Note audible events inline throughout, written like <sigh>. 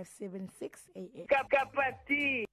576 am kapati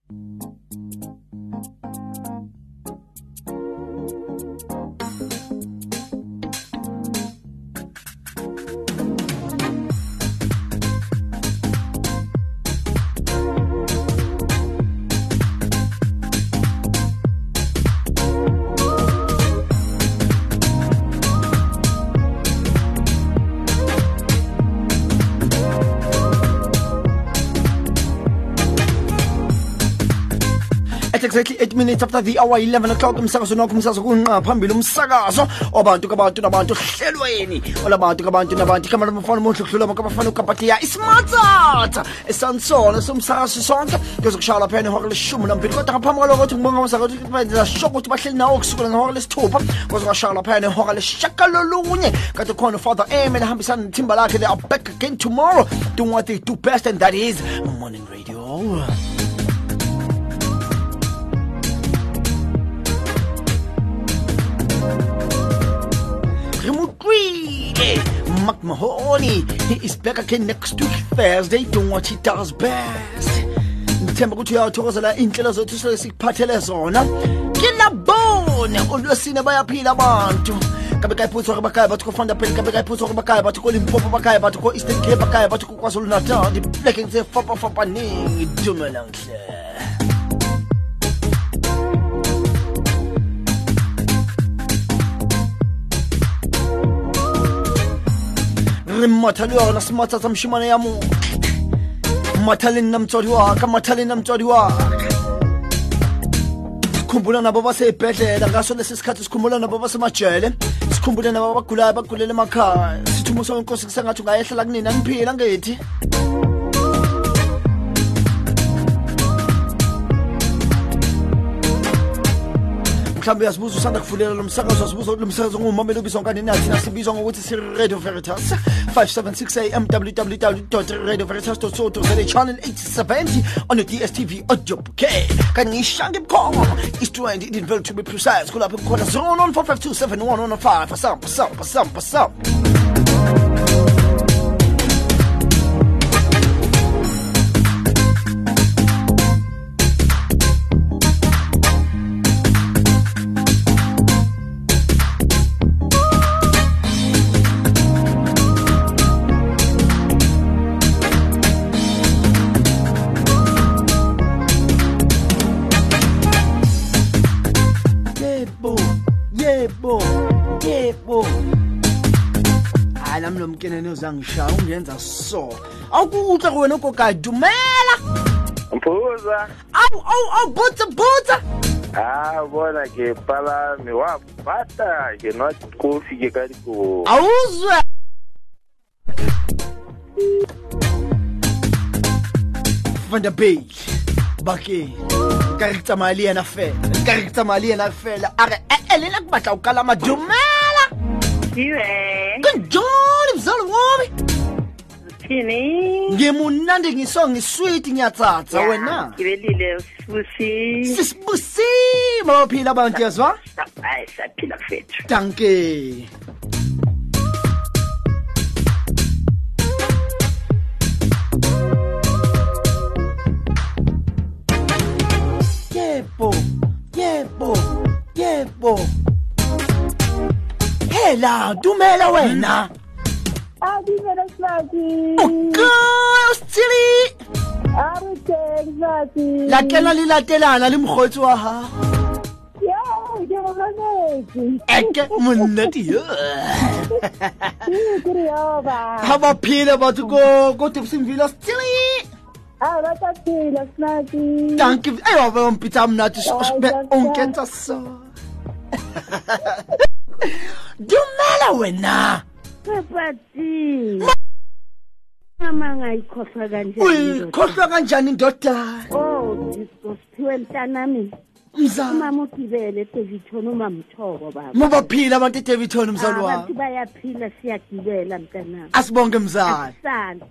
exactly 8 minutes after the hour 11 o'clock umsakazo nokho umsakazo kunqa ah, phambili umsakazo. Wabantu kabantu nabantu hlelweni. Olabantu kabantu nabantu igama lamafana muhle kudlula makabafana ukapatiya ismatsatsa esansona somsakazo sonke. Kuzokushaya lapha ihora leshumi nambili. Kodwa ngaphambi kwaloko ukuthi ngibonga umsakazo shoko ukuthi bahleli nawo kusukela ngehora lesithupha. Kuzokashaya lapha ihora leshakalolunye kade khona ufather am elahambisana nethimba lakhe they are back again tomorrow. Doing what they do best and that is morning radio greedy. Mac Mahoney, he is back again next week Thursday, doing what he does best. ngithemba ukuthi uyawathokozela iy'nhlelo zethu soke sikuphathele zona. Kinabone olwesine bayaphila abantu. Kabe kayiphuthwa kwabakhaya bathi kofanda pheli kabe kayiphuthwa kwabakhaya bathi kolimpopo bakhaya bathi ko-eastern cape bakhaya bathi kokwazulu natal ndipleke ngisefapafapaningi mmataliwa na simatata mshimana yamu mmatalina mtswariwa ka mmatalina mtswariwa sikhumbula nabo baseyibhedlela ngaso lesi sikhathi sikhumbula nabo basemajele sikhumbule nabo abagulayo bagulele emakhaya sithumo sonkosi kusengathi ungayehlela kunini angiphila ngethi. Mhlawumbe uyazibuza usanda kuvulela lo msakazo asibuza lo msakazo ngumameli ubizwa ngani nathi nasibizwa ngokuthi si-radio veritas 576 am www radio veritas co za channel 870 on the dstv audio bouquet kanti ngiyishanga ebukhoma east-rand idinville to be precise kulapho kukhona 094527115 asampa sampa sampa sampa yebo kenene uzangishawa ungenza so. Awukuutlwa go wena ko ka dumela mphuza au au au butsa butsa! A bona ke palame wa pata ke nwa kofi ke ka dikobo auzwe van der bey bakeng ka re ke tsamaya le yena fela. Are re ke le yena batla go kalama dumela thini? ngimunandi ngiso ngisweet ngiyatsatsa wena Ngibelile sibusi. sisibusima baphila abantu yazwa Hayi, saphila fethu. danke yebo yebo yebo hela dumela wena La kena li latelana le mokgotsi wa ha. Eke monna tio. Ke batho go go tipsing villa stili. So. Dumela wena. papati mama ngayikhohlwa kanjani uyikhohlwa kanjani indodana oh siphiwe mntanami. Umama ugibele edeviton umamthoko baba. Mubaphila abantu edeviton mzali ah, wami. abantu bayaphila siyagibela mntanami. Asibonke mzali. Asisali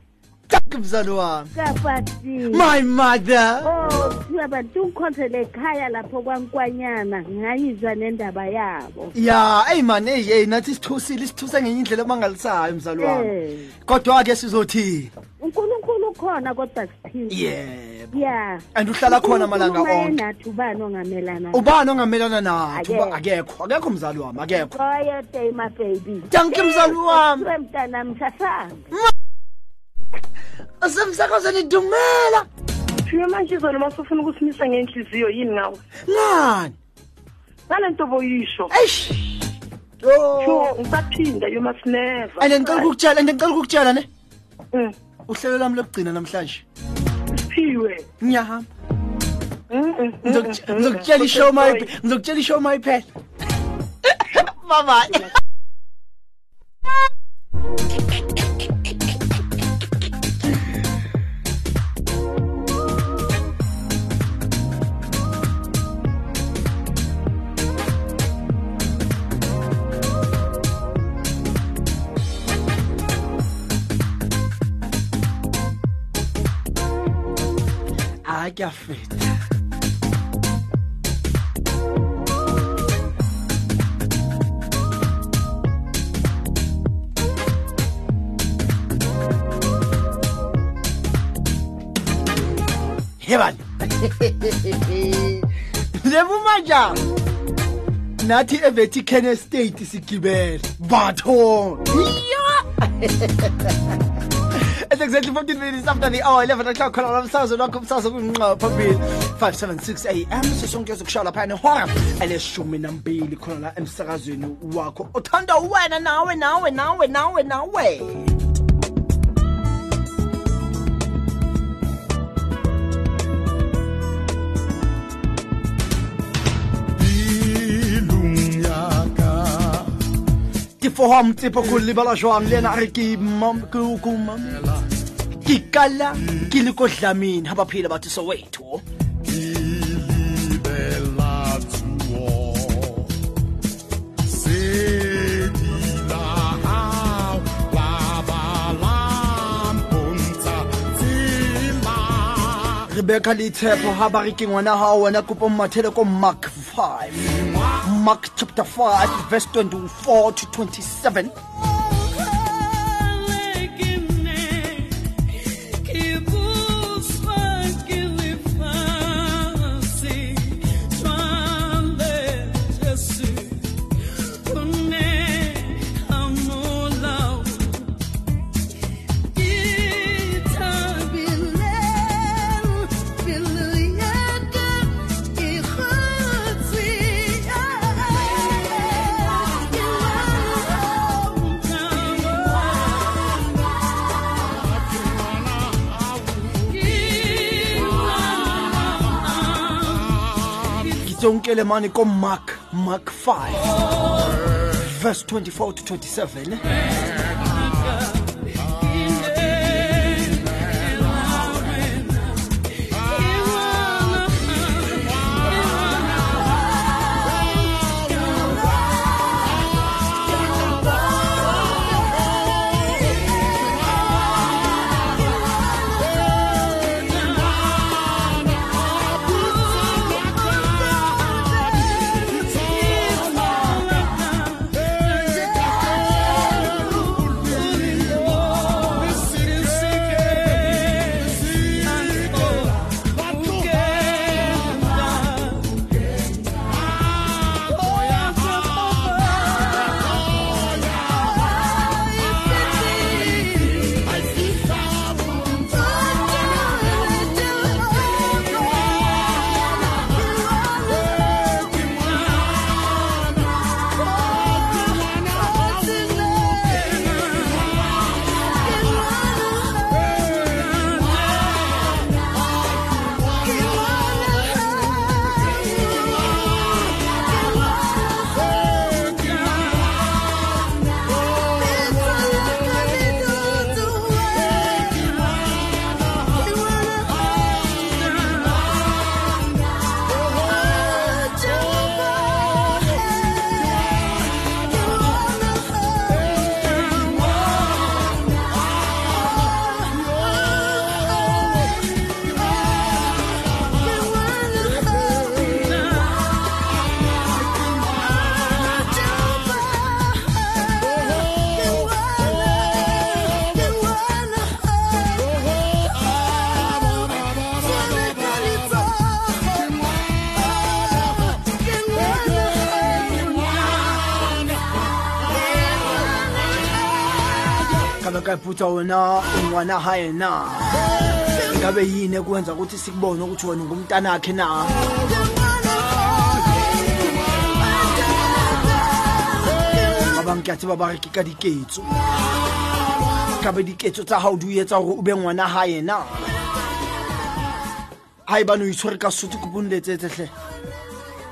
Danke mzalo wami. kapati My mother. oh kuthiwa bantu ungikhonzele ekhaya lapho kwankwanyana ngayizwa nendaba yabo Ya, hey man, hey hey nathi sithusile sithuse ngenye indlela mangalisayo mzalo wami. Eh. Kodwa ke sizothi unkulunkulu ukhona kodwa siphile yebo. ya And uhlala khona amalanga Ukhuluma onke. nathi ubani ongamelana Ubani ongamelana nathi? Akekho. Uba- Akekho, akekho mzali wami, akekho. Koyo day my baby Danke mzali wami. Kuthiwe mntana msasanga Asemsakazweni dumela. Shuye manje izolo masufuna ukusimisa ngenhliziyo yini ngawe Ngani? ngale nto boyisho Eish. Sho ngisaphinda you must never And ngicela ukukutshela, and ngicela ukukutshela ne. Mm, Uhlelo lami lokugcina namhlanje. siphiwe Ngiyahamba. Mm, mm, mm, Ngizokutsh-. Ngizokutshela ishow my Sorry. ngizokutshela ishow my phela. Bye bye. affet. Hemen. <laughs> ne bu maca? Nati eveti kene state kenesteytisi kiber. Baton. Ya. <laughs> It's exactly 15 minutes after the hour 11 o'clock khona lomsakazo lokho umsakazo kunqa phambili 576 am sisonke sokushaya lapha nehora eleshumi nambili khona la emsakazweni wakho uthanda wena nawe nawe nawe nawe nawe tifoham tsepo go lebala jwang le ena a re ke mam- ke o- ke o mamela ke kala ke le ko dlamini ha ba phela batho sowetho rebecca le tshepo ha ba re ke ngwana hao wena kopo mmathele ko mark 5 mark chapter 5 verse 24 to 27 sonkelemane komark mark 5 verse 24 to 27 kayiphutha wena ungwana haye na. Ingabe yini ekwenza ukuthi sikubone ukuthi wena ungumntanakhe na? Ba bang ke a tseba ba re ke ka diketso. Ka be diketso tsa hao di o etsa gore o be ngwana hae na? Ha e bane o itshwere ka sesotho kopo nletsetsetlhe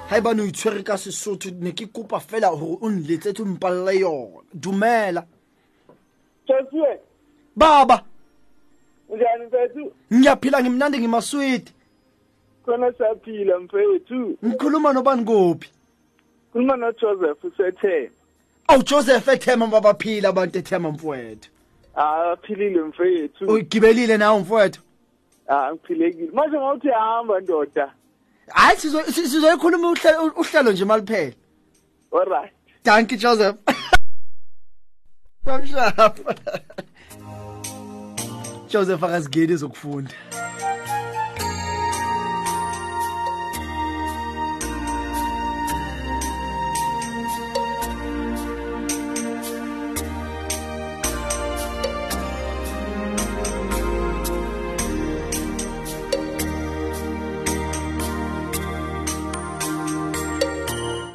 ha e bane o itshwere ka sesotho ne ke kopa fela gore o nletsetse o mpalle yona. Dumela. Joshua, baba njani mfethu? ngiyaphila ngimnandi ngimaswidi Khona siyaphila mfethu. ngikhuluma nobani kophi Khuluma noJoseph usethe. awu joseph ethema babaphila abantu ethema mfowethu Ah, aphilile mfethu. uyigibelile nawe mfowethu Ah, ngiphilekile. Manje ngawuthi hamba ndoda. hayi sizo- si- sizoyikhuluma uhle- uhlelo nje maliphela Alright. danki joseph <laughs> bamshapa joseph akazigeni ezokufunda.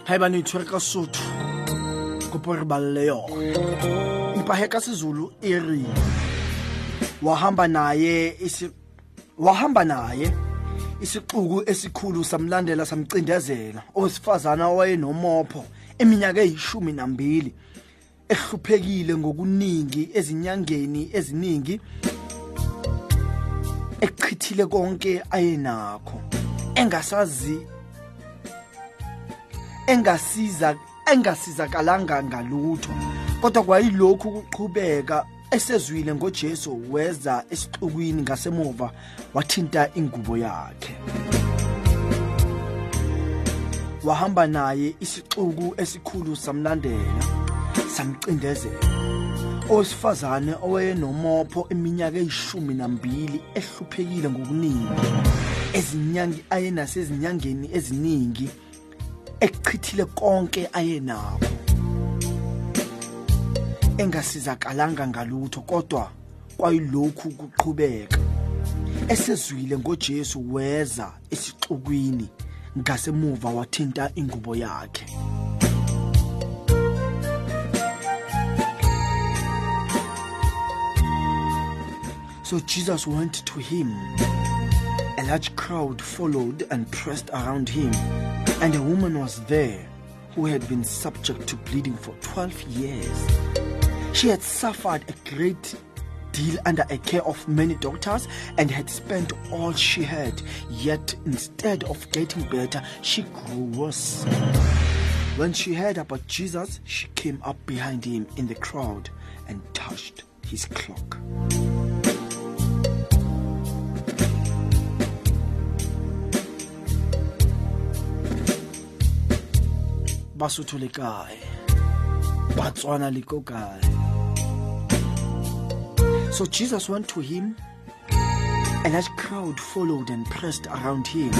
Ha eba ne itshwere ka sotho kopo re balle yona. Empa he ka sezulu e reng? Wahamba naye wahamba naye isixuku esikhulu samlandela samcindezela. Owesifazana owayenomopho eminyaka eyishumi nambili ehluphekile ngokuningi ezinyangeni eziningi echithile konke ayenakho engasazi engasiza engasizakalanga ngalutho kodwa kwayilokhu ukuqhubeka esezwile ngoJesu weza esixukwini ngasemuva wathinta ingubo yakhe. Wahamba naye isixuku esikhulu samlandela samcindezela. Owesifazane owayenomopho iminyaka eyishumi nambili ehluphekile ngokuningi ezinyangi ayenasezinyangeni eziningi ekuchithile konke ayenakho. Engasizakalanga ngalutho kodwa kwayilokhu kuqhubeka esezwile ngoJesu weza esixukwini ngasemuva wathinta ingubo yakhe So Jesus went to him. A large crowd followed and pressed around him, and a woman was there who had been subject to bleeding for 12 years. She had suffered a great deal under a care of many doctors and had spent all she had, yet instead of getting better, she grew worse. When she heard about Jesus, she came up behind him in the crowd and touched his cloak. basotho batswana le ko kae so jesus went to him a large crowd followed and pressed around him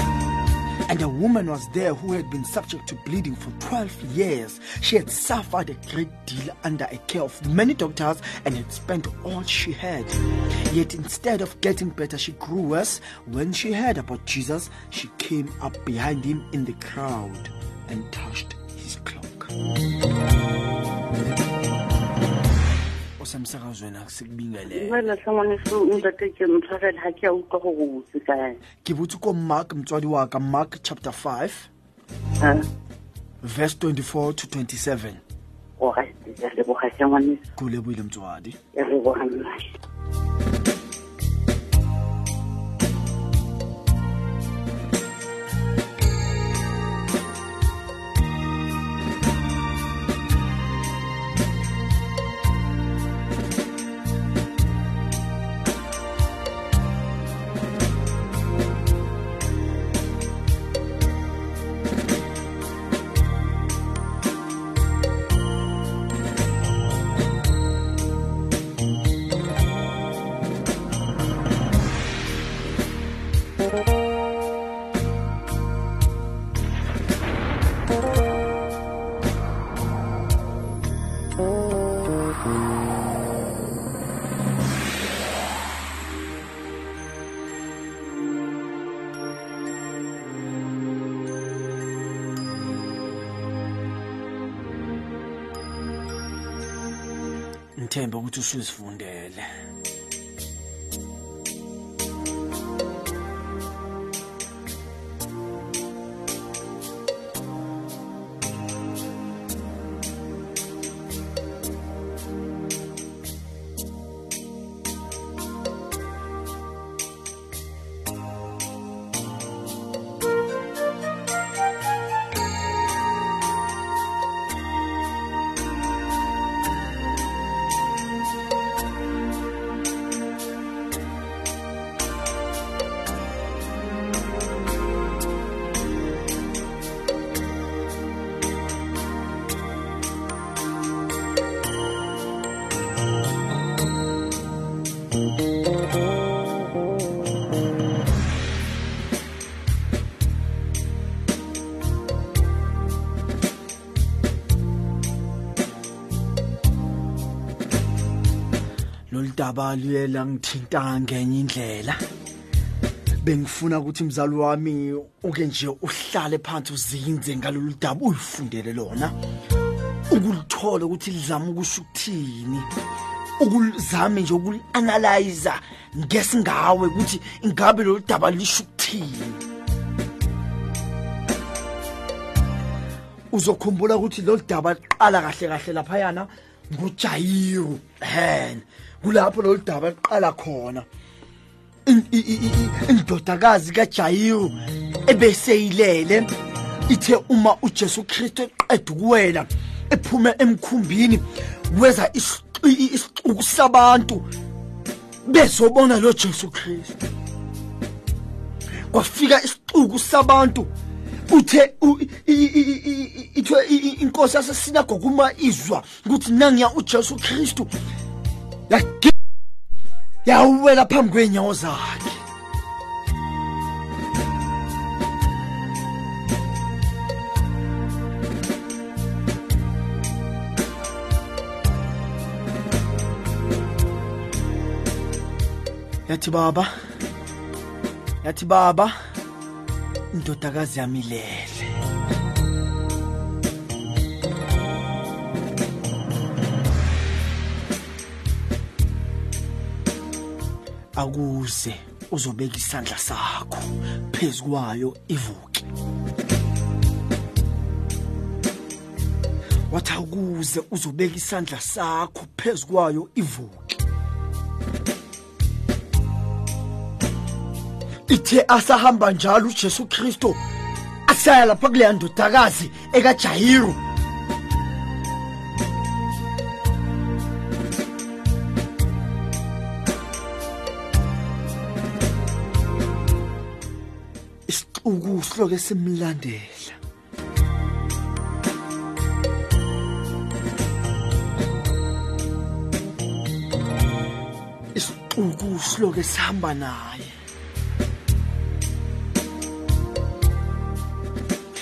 and a woman was there who had been subject to bleeding for 12 years. She had suffered a great deal under a care of many doctors and had spent all she had. Yet instead of getting better, she grew worse. When she heard about Jesus, she came up behind him in the crowd and touched his cloak. Osemsakazweni akusikubingelele wena sangwaneso ntate ke ntshwarele ga ke a utlwa go go botse kae? Ke botse ko mark motswadi wa ka mark chapter 5 verse 24 to 27 oga ya leboga ke ngwaneso ko leboile motswadi griechisches Wunderl. Nna ngithembe ukuthi usuzifundele loludaba luyela ngithinta ngenye indlela. Bengifuna ukuthi mzali wami uke nje uhlale phansi uzinze ngalolu daba uyifundele lona. Ukulithola ukuthi lizama ukusho ukuthini. Ukulizame nje ukuli-analyzer ngesingawe ukuthi ingabe lolu daba lisho ukuthini. Uzokhumbula ukuthi lolu daba liqala kahle kahle laphayana ngujayiru hen kulapho lolu daba liqala khona indodakazi kajayiru ebeseyilele ithe uma ujesu kristu eqeda ukuwela ephume emkhumbini weza isixuku sabantu bezobona lo jesu kristu kwafika isixuku sabantu uthe ithiwe inkosi yasesinagoga uma izwa ukuthi nangiya ujesu kristu yawela phambi kwey'nyawo zakhe. Yathi baba yathi baba indodakazi yami akuze uzobeka isandla sakho phezu kwayo ivuke. Wathi akuze uzobeka isandla sakho phezu kwayo ivuke. Ithe asahamba njalo uJesu Kristo asaya lapha kuleya ndodakazi ekaJayiru isixuku siloke simlandela. Isixuku siloke sihamba naye.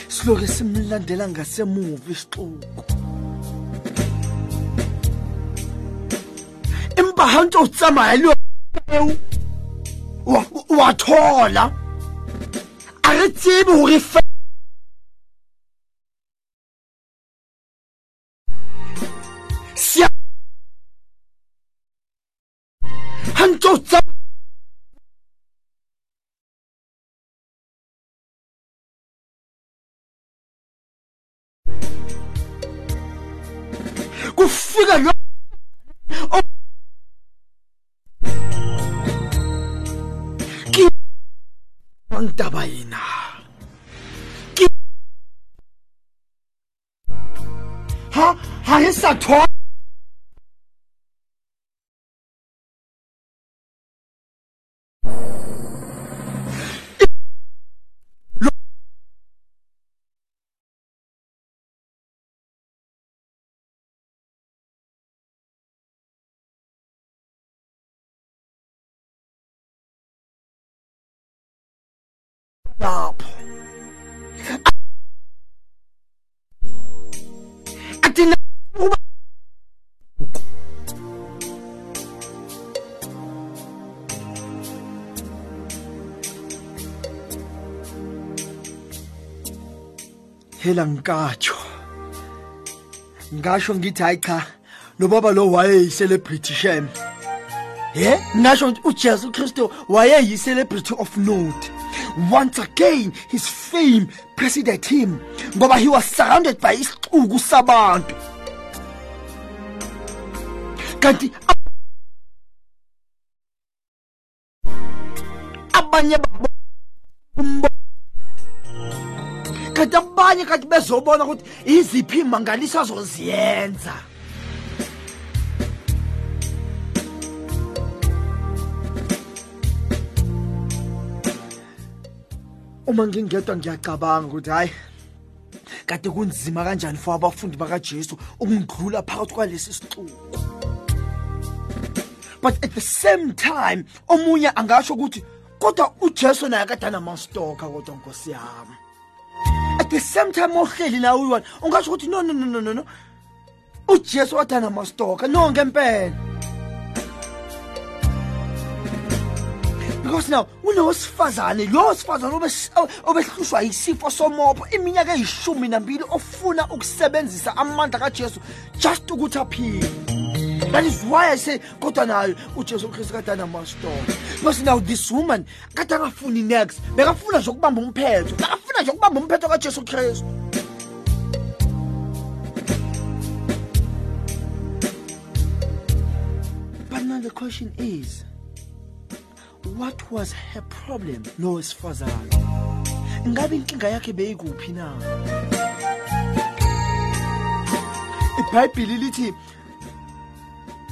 Siloke simlandela ngasemuva isixuku empa ha ntse o tsamaya le eo maritime ou hela ngikatsho ngasho ngithi hayi cha nobaba lo wayeyicelebrity shem ye ngasho ukuthi ujesu kristu wayeyicelebrity of note once again his fame preceded him ngoba he was surrounded by isixuku sabantu. Kanti abanye babo abanye kanti bezobona ukuthi iziphi imangaliso azoziyenza. Uma ngingedwa ngiyacabanga ukuthi hayi kade kunzima kanjani for abafundi bakajesu ukungidlula phakathi kwalesi sixuku. But at the same time omunye angasho ukuthi kodwa ujesu naye kade anamastoka kodwa nkosi yami the same time ohleli nawe uyi-one ungasho ukuthi no no no no no no. Ujesu wathi anamastoka no ngempela. Because now unowesifazane lo sifazane obes- obehlushwa yisifo somopho iminyaka eyishumi nambili ofuna ukusebenzisa amandla kajesu just ukuthi aphile. That is why i say kodwa nayo ujesu kristu kade anamastoka because now this woman kade angafuni next bekafuna nje ukubamba umphetho bekafuna nje ukubamba umphetho kajesu kristu but now the question is what was her problem? Lo wesifazane ngabe inkinga yakhe beyikuphi na? Ibhayibhili lithi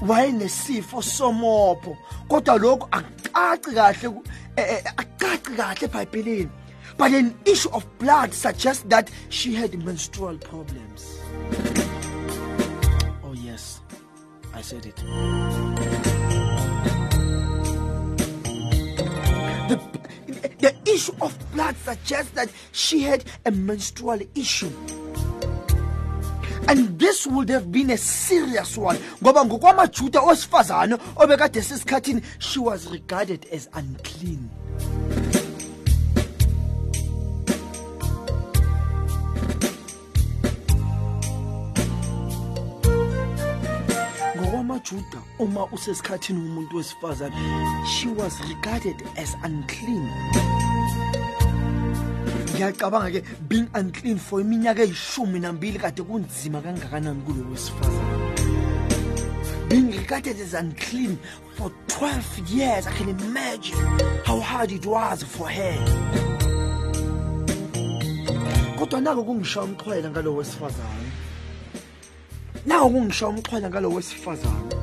wayenesifo somopho kodwa lokhu akucaci kahle eh, eh, akucaci kahle ebhayibhilini. But an issue of blood suggests that she had menstrual problems. Oh yes. I said it. The, the issue of blood suggests that she had a menstrual issue. And this would have been a serious one ngoba ngokwamajuda owesifazane obekade sesikhathini she was regarded as unclean. ngokwamajuda uma usesikhathini umuntu wesifazane she was regarded as unclean ngiyacabanga ke being unclean for iminyaka eyishumi nambili kade kunzima kangakanani kulo wesifazane. Being regarded as unclean for 12 years i can imagine how hard it was for her. Kodwa nako kungishaya umxhwela ngalo wesifazane. Nawo kungishaya umxhwala ngalo wesifazane.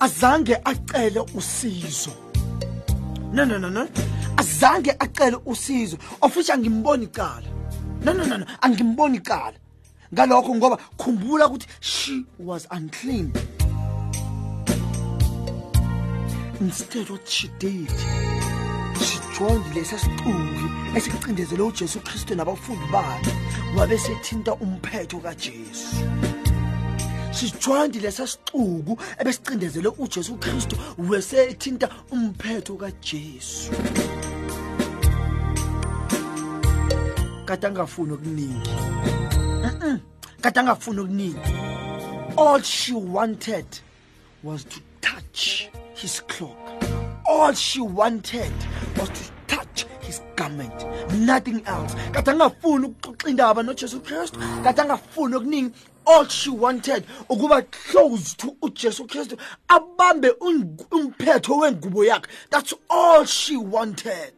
Azange acele usizo. No no no no azange acele usizo. Ofisha ngimboni icala no no no angimboni icala ngalokho ngoba khumbula ukuthi she was unclean. Instead what she did she joined lesa sicuki esicindezele ujesu kristu nabafundi bakhe wabe sethinta umphetho kajesu. Sijoined lesa sicuku ebesicindezele ujesu kristu wesethinta umphetho kajesu kade angafuni okuningi. Kade angafuni okuningi. All she wanted was to touch his cloak. All she wanted was to touch his garment. Nothing else. Kade angafuni ukuxoxa indaba nojesu kristu. Kade angafuni okuningi. All she wanted ukuba close to ujesu kristu. Abambe umphetho wengubo yakhe. That's all she wanted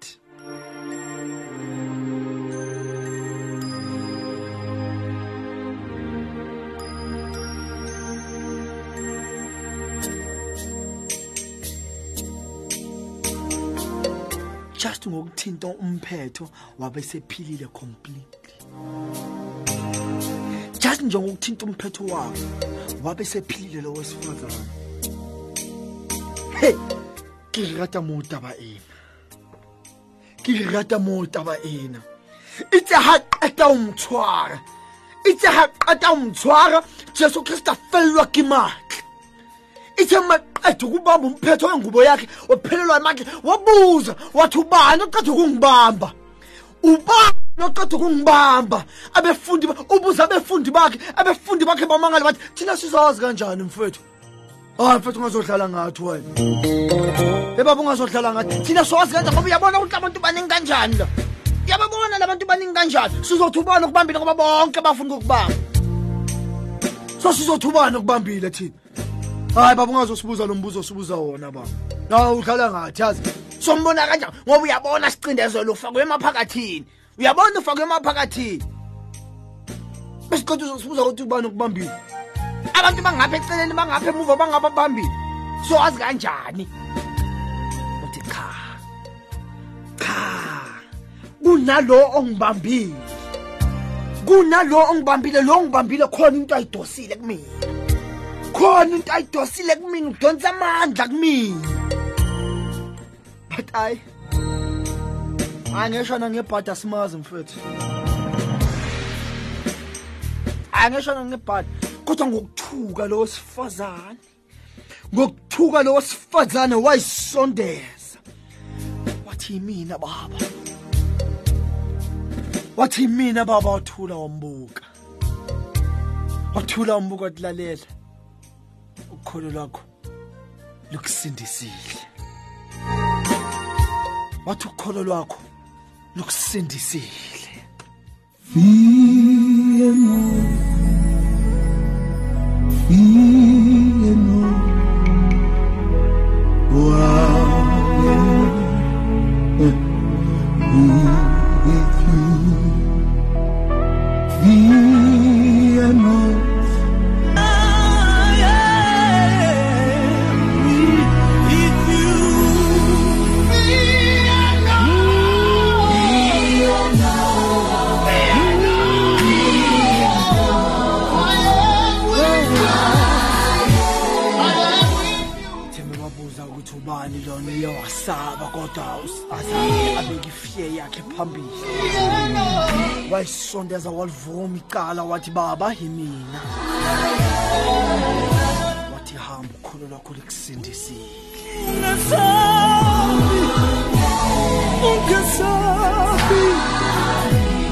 just ngokuthinta umphetho wabe sephilile completely. Just njengokuthinta umphetho wakhe wabe sephilile lo wesifazane. He ke rata moo taba ena. Ke rata moo taba ena. Itse ha qeta mtshwara itse ha qeta mtshwara jesu kristu a fellwa ke matla ithe maqeda ukubamba umphetho wengubo yakhe waphelelwa amandla wabuza wathi ubani oqeda ukungibamba? Ubani noqeda ukungibamba? Abefundi ubuza abefundi bakhe abefundi bakhe bamangala bathi thina sizazi kanjani mfethu? Hayi mfethu ungazohlala ngathi wena. Ebaba ungazohlala ngathi. Thina siwazi kanjani? Ngoba uyabona ukuthi abantu baningi kanjani la? Uyababona labantu baningi kanjani? Sizothi ubani ukubambile ngoba bonke bafuna ukukubamba? So sizothi ubani ukubambile thina hayi baba ungazosibuza lo mbuzo sibuza wona baba. Na uhlala ngathi yazi. Sombona kanjani? Ngoba uyabona sicindezelo ufakwe emaphakathini. Uyabona ufakwe emaphakathini? Besiqeda uzosibuza ukuthi ubani ukubambile. Abantu bangapha eceleni bangapha emuva bangababambile so wazi kanjani? Uthi cha cha. Kunalo ongibambile. Kunalo ongibambile lo ongibambile khona into ayidosile kumina. Khona into ayidosile kumina udonsa amandla kumina. But ayi angeshona ngebhada simazi mfethu. Angeshona ngebhada kodwa ngokuthuka lo sifazane ngokuthuka lo sifazane wayisondeza. Wathi mina baba. Wathi mina baba wathula wambuka. Wathula wambuka wathi lalela. Ukholo lwakho lukusindisile. Wathi ukholo lwakho lukusindisile. Thembe wathi baba yimina wathi hamba ukholo lwakho likusindisile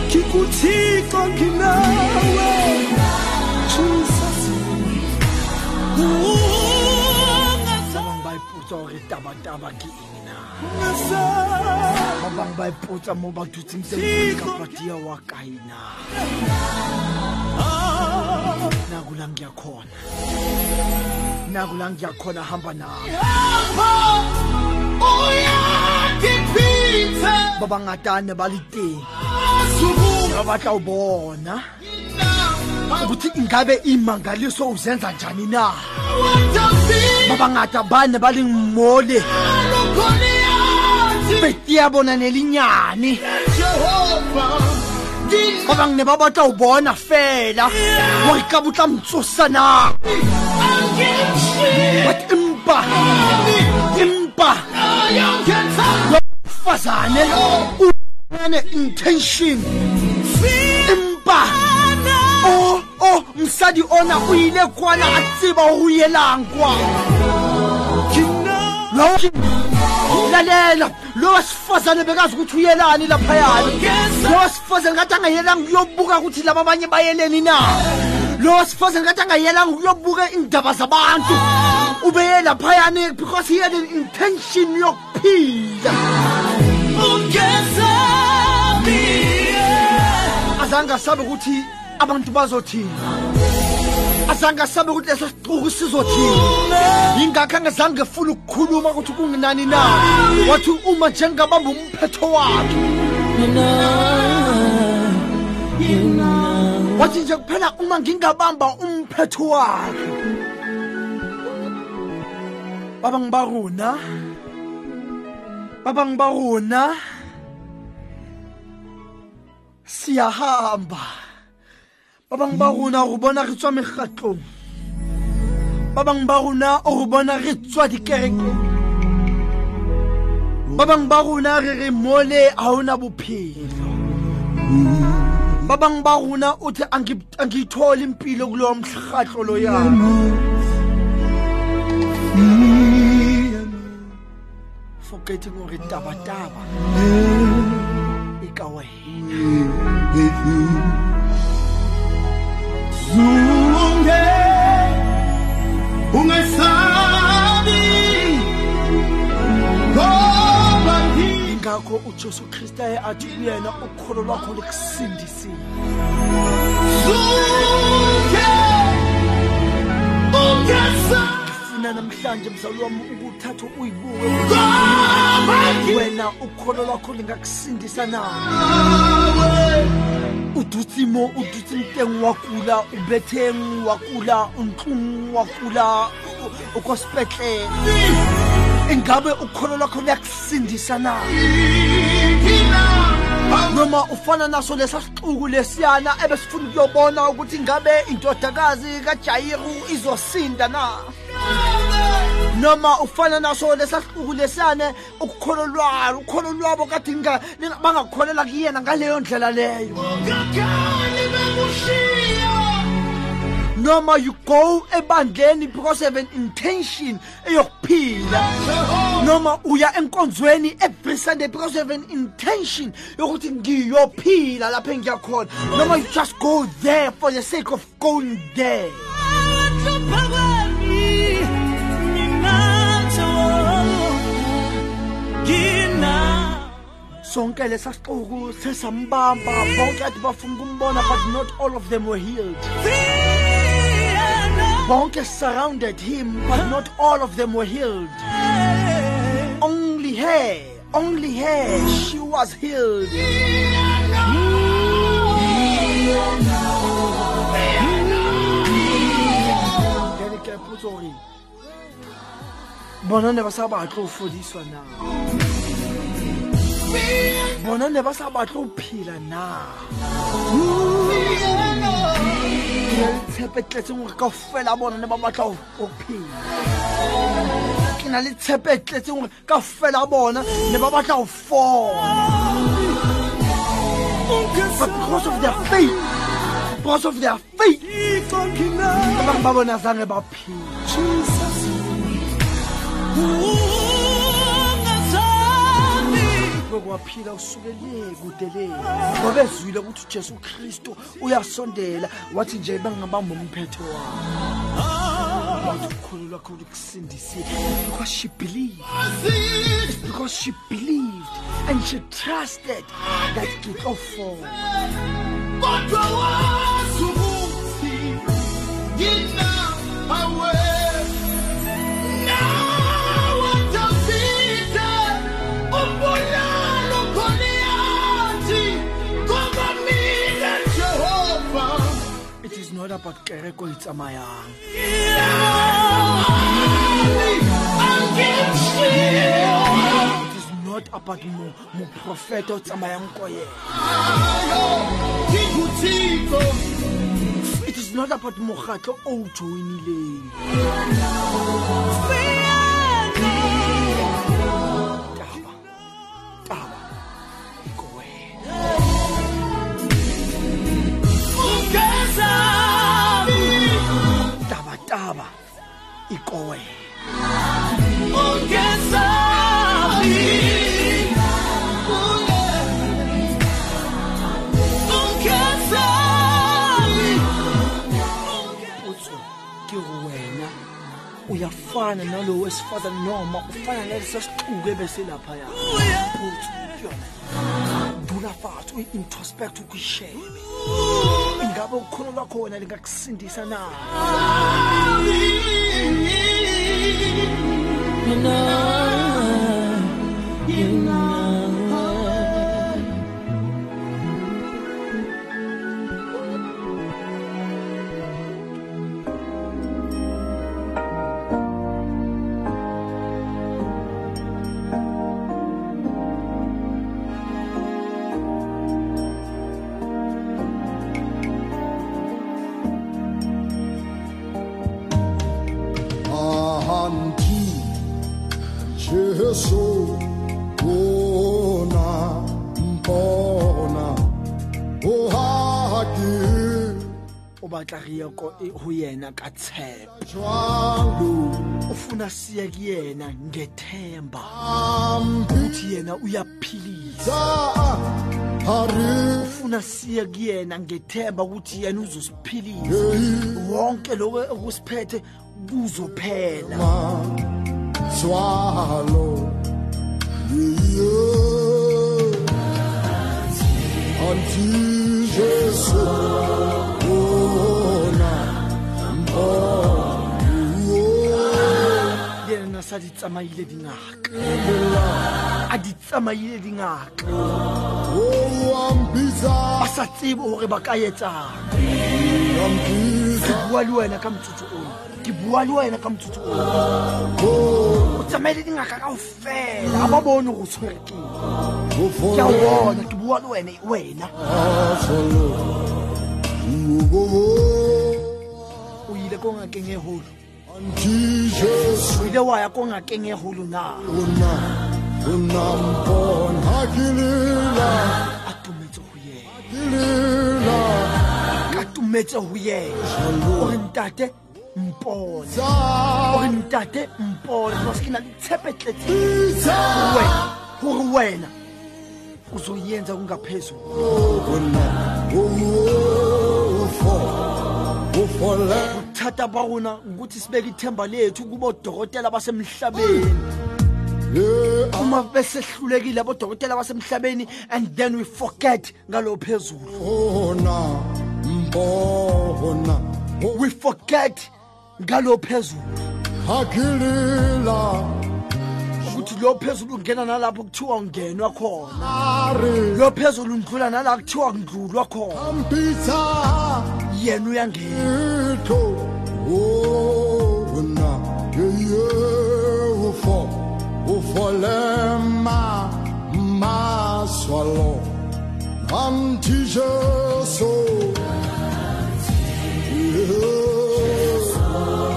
ngikuthixo nginawe jesus babang baipotsa gore tabataba ke eng ba bang ba ipotsa mo ba dutseng teng kapa tia wa kae na naku la ngiyakhona naku la ngiyakhona hamba nami ba bangatane ba le teng ba batla o bona ukuthi ingabe imangaliso uzenza njani na? Ba bangata ba ne ba leng mole peti ya bona ne lenyane ba bang ne ba batla o bona fela? Gore ka botla mtsosa na? But empa empa fazane une intention. Empa o o msadi ona o ile kwana a tseba o yelang kwa. Lalela lo wasifazane bekazi ukuthi uyelani laphayana. Lo wasifazane ngathi angayelanga ukuyobuka ukuthi laba abanye bayeleni na? Lo wasifazane ngathi angayelanga ukuyobuka iindaba zabantu. Ubeye laphayana because he had an intention yokuphila. Azange asabe ukuthi abantu bazothina azange asabe ukuthi leso siquku sizothina yingakho angazange efuna ukukhuluma ukuthi kunginani na? Wathi uma njengabamba umphetho wakhe. Wathi nje kuphela uma ngingabamba umphetho wakhe. Baba ngibaruna? Baba ngibaruna? Siyahamba. Ba bangwe ba rona go bona re tswa megatlong ba bangwe ba rona o bona re tswa dikerekeng? Ba bangwe ba rona re re mole ga ona bophelo? Ba bangwe ba rona o the angiyitholi impilo kulowo mhlagatlo lo yami forgetting gore tabataba ikawe with you. Zunge, ungesabi, ngoba ngi- ingakho ujesu kristu aye athi uyena ukholo lwakho likusindisile Zunge, ungesabi, funa namhlanje mzali wami ukuthatha uyibuke. Ngoba ngi- wena ukholo lwakho lingakusindisa na? Nawe. udutsimo udutse mteng wa kula o betheng wa kula o ntlong wa kula o- o ko sepetlele ingabe ukholo lwakho liyakusindisa na noma ufana naso lesa sixuku lesiyana ebesifuna ukuyobona ukuthi ingabe indodakazi kajayiru izosinda na noma ufana naso lesa sixuku lesiyane ukukholo lwalo ukholo lwabo kade linga- linga- bangakholelwa kuyena ngaleyo ndlela leyo. Ngakali bekushiya, noma you go ebandleni because of an intention eyokuphila. Noma uya enkonzweni every sunday because of an intention yokuthi ngiyophila lapho engiyakhona. Noma you just go there for the sake of going there. Sonke lesa sixuku sesambamba bonke kade bafuna ukumbona but not all of them were healed. Bonke surrounded him but not all of them were healed. Only her only her she was healed. Jwale ke ipotsa hore. Bona ne ba sa bona ne ba sa batle phela na? Tshepe gore kaofela bona ne ba batla ho phela. Ke na le tshepe gore kaofela bona ne ba batla ho fola. Because of their faith because of their faith ba bona zange ba usukele kude le. Ngoba ezwile ukuthi ujesu kristu uyasondela. Wathi nje bangabamba umphetho because she believed. Because she believed and she trusted that tlo fola kodwa not about kereko e tsamayang it is not about mo- moprofeta o tsamayang ko yena it is not about mokgatlo o joinileng intaba ikowe. Ongesabi uyafana nalo wesifazane noma ufana nalesa sixuku ebese laphaya bhuthi yona dula fathi uyi-introspect ukuyishebe ingabe ukukhulu kwakhona lingakusindisa na You know, you know. Ho yena ka tshepo jwalo. O funa siye ke yena ngethemba ukuthi yena uyaphilisa. Ufuna siye kuyena ngethemba ukuthi yena uzosiphilisa. Wonke lokho okusiphethe kuzophela. Yeah until Jesus yena nasa di tsamaile dingaka. A di tsamaile dingaka. Ba sa tsebe gore ba ka etsang ke bua le wena ka motsotso ono ke bua le wena ka motsotso ono o tsamaile dingaka kao fela ga ba bone go tshwere keng ke a bona. Ke bua le wena wena ko ngakeng e holo o ile wa ya ko ngakeng e holo na a tumetse yena ka tumetse ho yena o ntate mpone o ntate mpone because ke na le tshepetletse hore wena uzoyenza kungaphezulu ufo ufole thata ba rona ukuthi sibeke ithemba lethu kubodokotela basemhlabeni. Yeah uma besehlulekile abodokotela basemhlabeni and then we forget ngalo phezulu. Ona mbona. We forget ngalo phezulu. Hakilila yophezulu ungena nalapho kuthiwa ungenwa khona. Yophezulu ndlula nala kuthiwa ndlulwa khona. Yena uyangena. Oh, Ufolema maswalo anti jesu.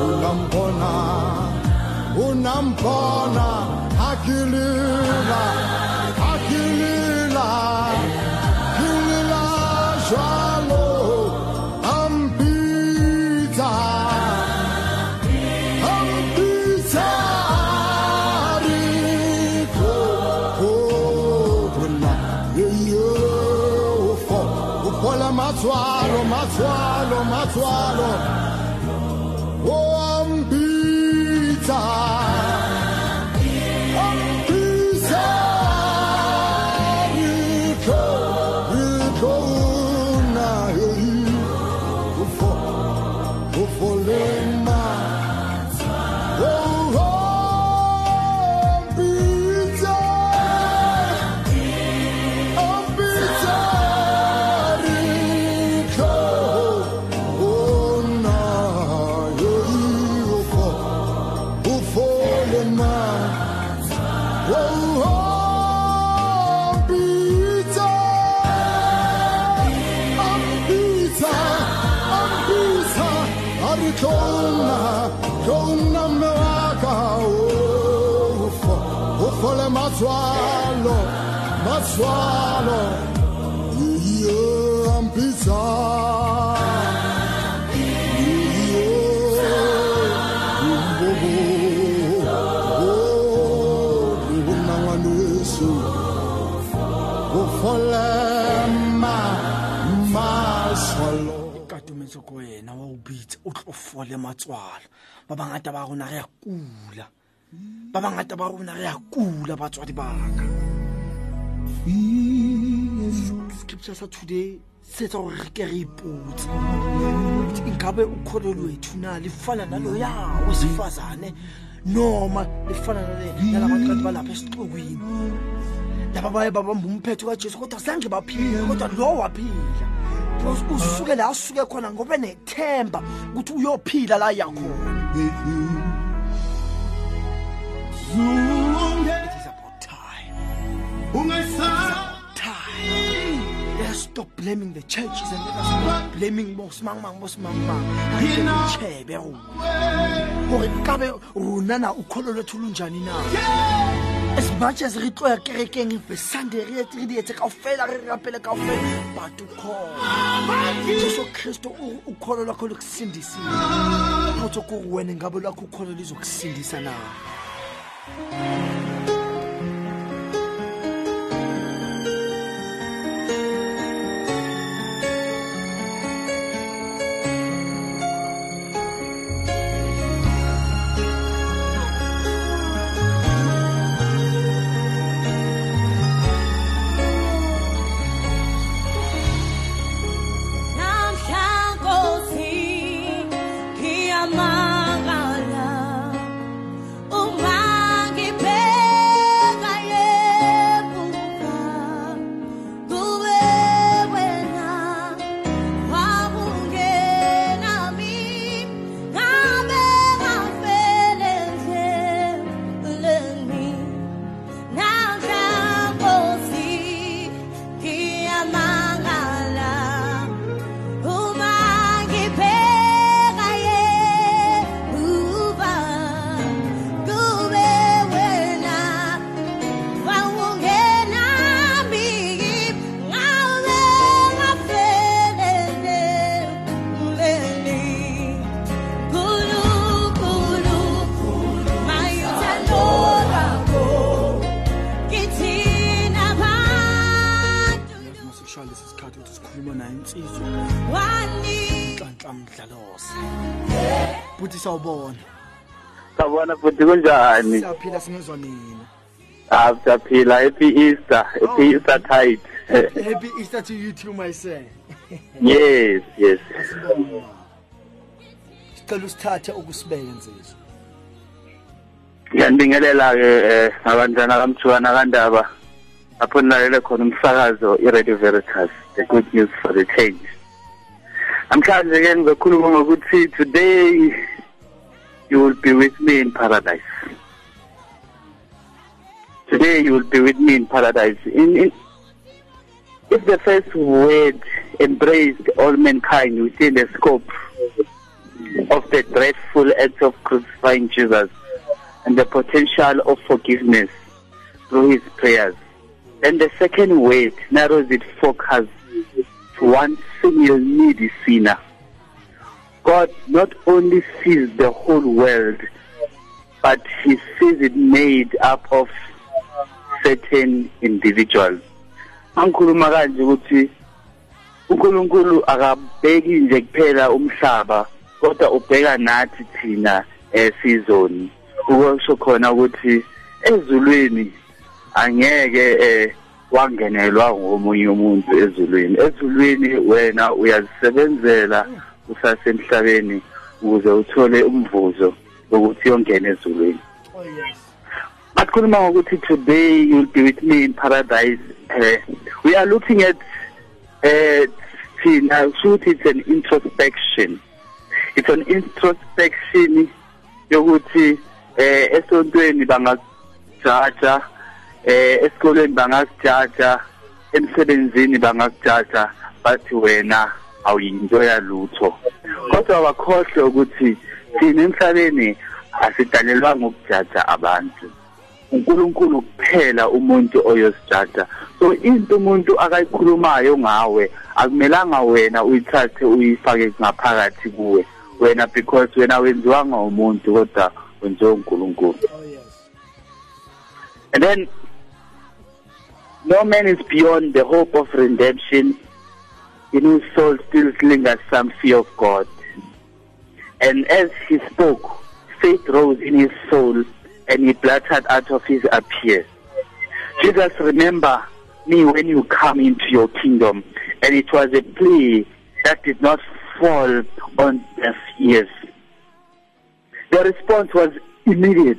Unambona. unampona hakylyyla. Ubunangwanesu ufolema maswalo katumetso ko wena wa o bitse o tlo fole matswalo ba bangata ba rona re a kula. Ba bangata ba rona re a kula batswadi baka scripture sa today se etsa gore re ke re ipotse. Ingabe ukholo lwethu na? Lifana naloya wesifazane noma lifana nale- nalabantu kanti balapha esixukwini laba baye babamba umphetho kajesu kodwa zange baphila kodwa lo waphila. Because usuke la asuke khona ngoba nethemba ukuthi uyophila la yakhona it us stop blaming the churches and let us stop blaming bosimangmang bosimangmang chebe gore kabe rona na ukholo lwethu lunjani na? As much as re tloya kerekeng fe sunday re re di etse kao fela re rapele kao fela but ukhona jesu kristu u- ukholo lwakho lukusindisile potso kore wena ngabe lwakho ukholo lizokusindisa na Sawubona futhi kunjani? siyaphila singezwa nina Ah, siyaphila. Happy Easter. Happy Easter tide. <laughs> happy easter to you too my son yes, yes. Sibonga. sicela usithathe ukusibeka nsizwa Ngiyandingelela ke eh, abantwana kamthwana kandaba. Lapho nilalele khona umsakazo iRadio Veritas, the good news for the change. Namhlanje ke ngizokhuluma ngokuthi today you will be with me in paradise. Today you will be with me in paradise. In, in if the first word embraced all mankind within the scope of the dreadful act of crucifying Jesus and the potential of forgiveness through his prayers. Then the second word narrows its focus to one single needy sinner. God not only sees the whole world, but he sees it made up of certain individuals. Angikhuluma kanje ukuthi uNkulunkulu akabheki nje kuphela umhlaba kodwa ubheka nathi thina esizoni ukusho khona ukuthi ezulwini angeke eh wangenelwa ngomunye umuntu ezulwini ezulwini wena uyazisebenzela usasemhlabeni ukuze uthole umvuzo ukuthi yongena ezulwini oh yes Makhuluma ngokuthi today you'll be with me in paradise. Uh, we are looking at uh thina shoot it's an introspection. It's an introspection yokuthi eh esontweni bangajaja eh esikoleni bangajaja emsebenzini bangajaja bathi wena awuyinto yalutho. Kodwa wakhohle ukuthi thina emhlabeni asidalelwanga ukujaja abantu. uNkulunkulu kuphela umuntu oyosijaja so into umuntu akayikhulumayo ngawe akumelanga wena uyithathe uyifake ngaphakathi kuwe wena because wena wenziwanga umuntu kodwa wenziwe uNkulunkulu and then no man is beyond the hope of redemption in whose soul still lingers some fear of God and as he spoke faith rose in his soul and he blurted out of his appears. Jesus, remember me when you come into your kingdom. And it was a plea that did not fall on deaf ears. The response was immediate.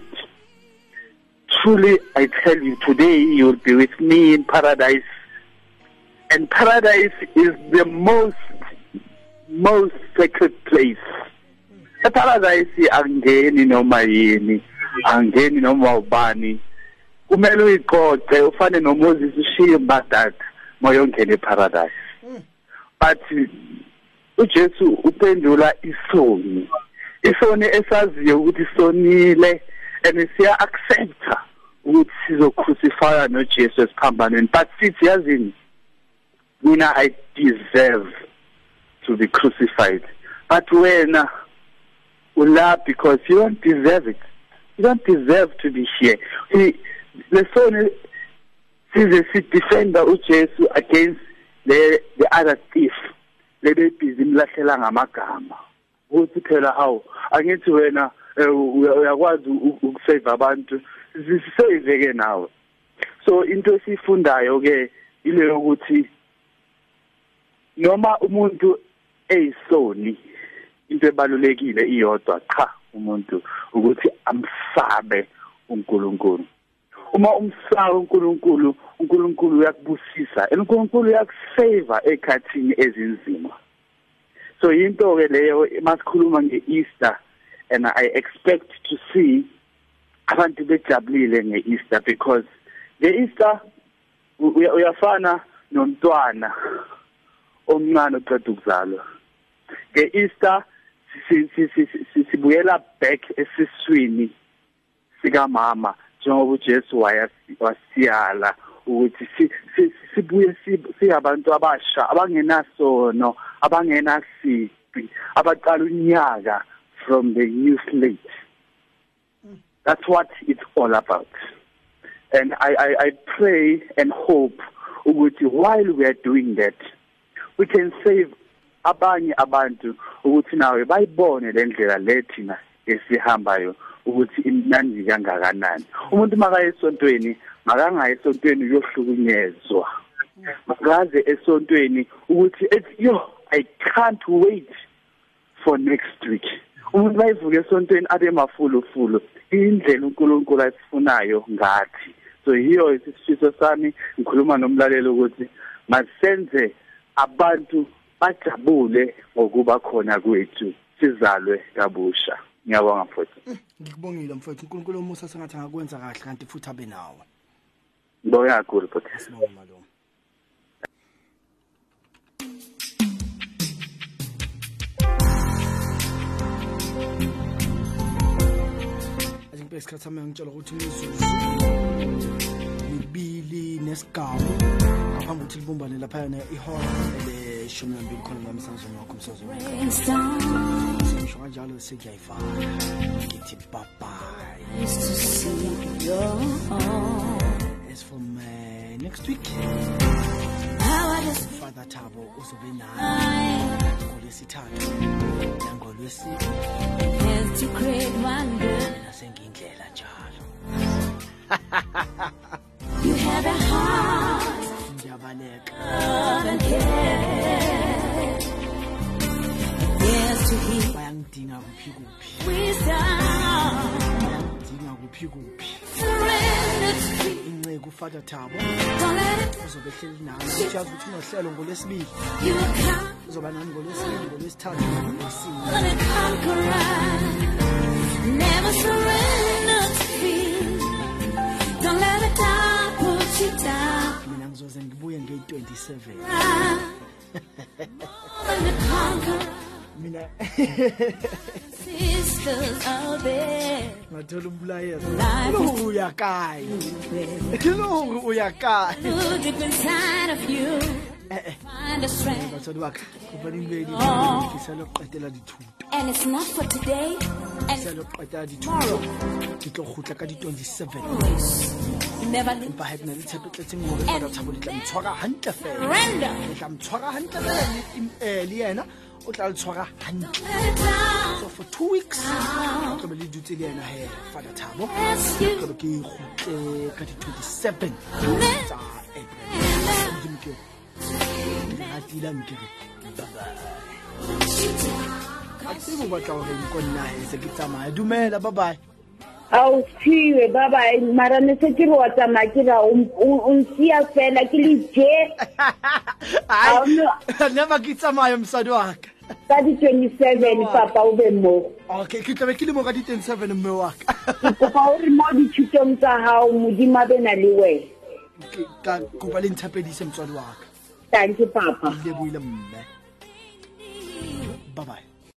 Truly, I tell you, today you will be with me in paradise. And paradise is the most, most sacred place. eparadise angeni noma yini angeni noma ubani. Kumele uyiqoqe ufane noMoses ushiye mbadada moyongena eparadise but uJesu uphendula isoni isoni esaziyo ukuthi sonile and siya accepta ukuthi sizocrucify noJesu esiphambanweni but sithi yazini? Mina i deserve to be crucified. But wena ula because you don't deserve it. You don't deserve to be here. He the son lesoni size sidefender uJesu against the the other thief. Lebe busy imlahlela ngamagama. Ukuthi phela hawu angithi wena eh, uya- uyakwazi ukusave abantu. Sisave ke nawe. So into esifundayo ke ile yokuthi noma umuntu eyisoni into ebalulekile iyodwa cha umuntu ukuthi amsabe uNkulunkulu. Uma umsaba uNkulunkulu uNkulunkulu uyakubusisa uNkulunkulu uyakusave ekhathini ezinzima. So into ke leyo masikhuluma ngeEaster and I expect to see abantu bejabulile ngeEaster because ngeEaster uya- uyafana nomntwana. Omncane oqeda ukuzalwa. ngeEaster si- si- si- si- sibuyela back esiswini sika mama njengoba uJesu wasiyala ukuthi si- si- sibuye si- siyabantu abasha abangenasono abangenasipi abaqala unyaka from the new slate. That's what it's all about. And i i i pray and hope ukuthi while we are doing that we can save abanye abantu ukuthi nawe bayibone le ndlela lethina esihambayo ukuthi imnandi kangakanani. Umuntu makaye esontweni makangaye esontweni uyohlukunyezwa. Makaze esontweni ukuthi yo i can't wait for next week. Umuntu bayivuke esontweni abe mafulufulu indlela uNkulunkulu asifunayo ngathi. So yiyo isifiso sami ngikhuluma nomlaleli ukuthi masenze abantu bajabule ngokuba khona kwethu sizalwe kabusha. Ngiyabonga mfowethu. Ngikubongile mfowethu uNkulunkulu omusa sengathi angakwenza kahle kanti futhi abe nawe. Ngibonga kakhulu bhuti sibonge malume Azimpe isikhathi sami ngitshela ukuthi imizuzu kubili nesigaba. Ngaphambi ukuthi libumbane laphayana eleshumi nambili khona la emsakazweni wakho kanjalo ngithi as next week. Father tabo uzobe naye. Ngolwesithathu. <laughs> bayangidinga kuphi kuphi? Kuphi kuphi? Thabo. Uzobe ehleli ujazi ukuthi unohlelo ngolwesibili. Uzoba nami ngolwesibili ngolwesithathu Never surrender uye ngey-27 <laughs> mina ngathola umbulayezalore uya kae kilore uya kae dithuto and it's not for today jalo qeta di tlo gotla ka Render. Eh, o tla le tshwara gantle for two weeks tlo le dutse le ena fela fadathabo tlo be ke gotle ka di-twenty-seven tsa april. Ke ratile ankere a tsebo batla gore nko nna se ke tsamaya dumela bye bye awushiwe baba mara ne se ke re wa tsamaya um, um, ke ra o o nsia fela ke le je <laughs> never ke tsamaya mosadi waka ka di-twenty-seven papa o be mo. Okay ke tlabe ke le mo ka di-ten-seven mme waka ke kopa o re mo dithutong tsa gago modimo a be na le wena. Ka kopa le nthapedise motswadi waka tanke papa. Ke leboile mme. Bye bye